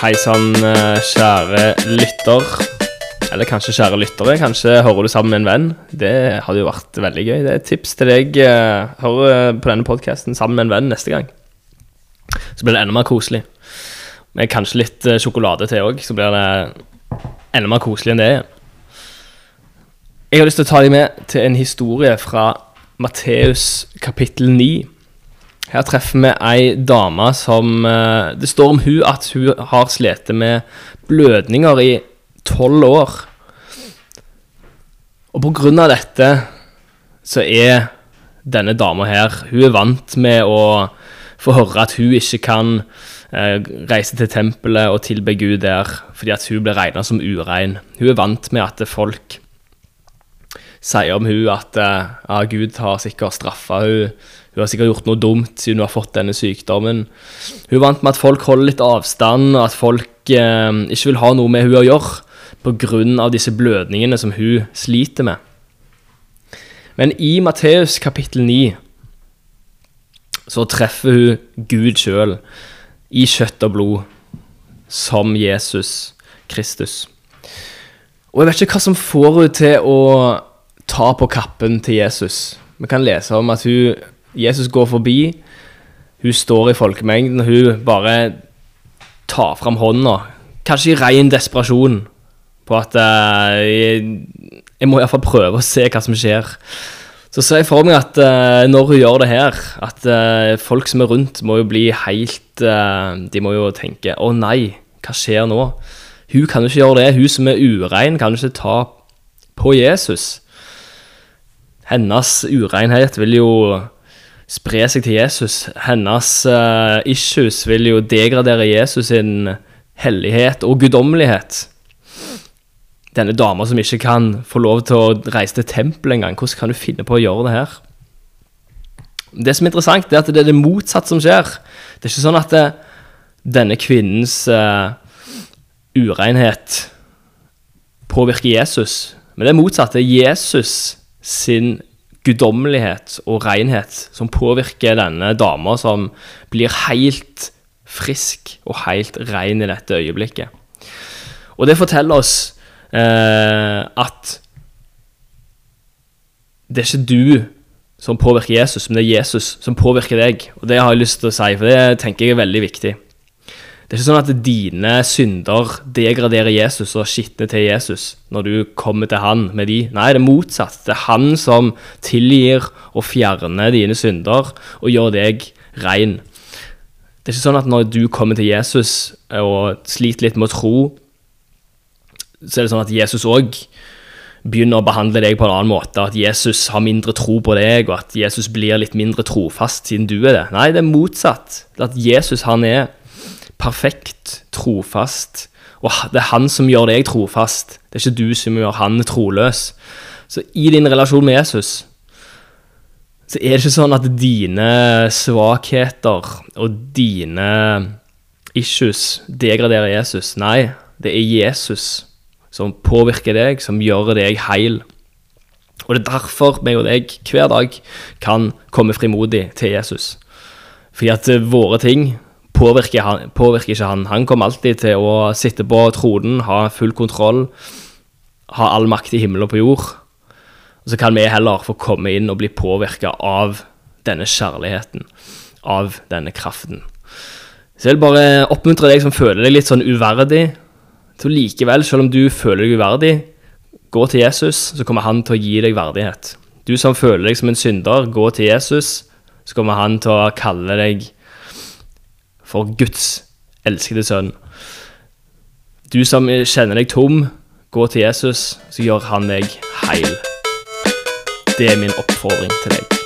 Hei sann, eh, kjære lytter. Eller kanskje kjære lyttere. Kanskje hører du sammen med en venn. Det hadde jo vært veldig gøy. Det er et tips til deg. eh, Hør eh, på denne podkasten sammen med en venn neste gang. Så blir det enda mer koselig. Med kanskje litt sjokolade til òg, så blir det enda mer koselig enn det igjen. Jeg har lyst til å ta deg med til en historie fra Matteus kapittel 9. Her treffer vi ei dame som eh, Det står om hun at hun har slitt med blødninger i tolv år. Og på grunn av dette så er denne dama her Hun er vant med å få høre at hun ikke kan eh, reise til tempelet og tilbe Gud der fordi at hun blir regna som urein. Hun er vant med at folk sier om hun at eh, ja, Gud har sikkert straffa hun. Hun har sikkert gjort noe dumt siden hun har fått denne sykdommen. Hun er vant med at folk holder litt avstand, og at folk eh, ikke vil ha noe med hun å gjøre pga. disse blødningene som hun sliter med. Men i Matteus kapittel 9 så treffer hun Gud sjøl i kjøtt og blod som Jesus Kristus. Og jeg vet ikke hva som får henne til å ta på kappen til Jesus. Vi kan lese om at hun, Jesus går forbi, hun står i folkemengden, og hun bare tar fram hånda, kanskje i ren desperasjon, på at uh, jeg, jeg må iallfall prøve å se hva som skjer. Så ser jeg for meg at uh, når hun gjør det her, at uh, folk som er rundt, må jo bli helt De må jo tenke 'Å nei, hva skjer nå?' Hun kan jo ikke gjøre det. Hun som er urein, kan jo ikke ta på Jesus. Hennes urenhet vil jo spre seg til Jesus. Hennes uh, issues vil jo degradere Jesus sin hellighet og guddommelighet. Denne dama som ikke kan få lov til å reise til tempelet engang, hvordan kan du finne på å gjøre det her? Det som er interessant, er at det er det motsatte som skjer. Det er ikke sånn at det, denne kvinnens uh, urenhet påvirker Jesus, men det er motsatt. Det er Jesus sin guddommelighet og renhet som påvirker denne dama, som blir helt frisk og helt ren i dette øyeblikket. Og det forteller oss eh, at det er ikke du som påvirker Jesus, men det er Jesus som påvirker deg. Og det har jeg lyst til å si, for det tenker jeg er veldig viktig. Det er ikke sånn at dine synder degraderer Jesus og skitner til Jesus når du kommer til han med de. Nei, det er motsatt. Det er han som tilgir og fjerner dine synder og gjør deg ren. Det er ikke sånn at når du kommer til Jesus og sliter litt med å tro, så er det sånn at Jesus òg begynner å behandle deg på en annen måte. At Jesus har mindre tro på deg, og at Jesus blir litt mindre trofast siden du er det. Nei, det er motsatt. At Jesus han er perfekt, trofast, og det er han som gjør deg trofast. Det er ikke du som gjør han troløs. Så i din relasjon med Jesus så er det ikke sånn at dine svakheter og dine issues degraderer Jesus. Nei, det er Jesus som påvirker deg, som gjør deg heil. Og det er derfor meg og deg hver dag kan komme frimodig til Jesus. Fordi at våre ting påvirker, han, påvirker ikke han. Han kommer alltid til å sitte på tronen, ha full kontroll, ha all makt i himmel og på jord. Og så kan vi heller få komme inn og bli påvirka av denne kjærligheten, av denne kraften. Så jeg vil bare oppmuntre deg som føler deg litt sånn uverdig, til likevel, selv om du føler deg uverdig, gå til Jesus, så kommer han til å gi deg verdighet. Du som føler deg som en synder, gå til Jesus, så kommer han til å kalle deg for Guds elskede sønn. Du som kjenner deg tom, gå til Jesus, så gjør han deg heil. Det er min oppfordring til deg.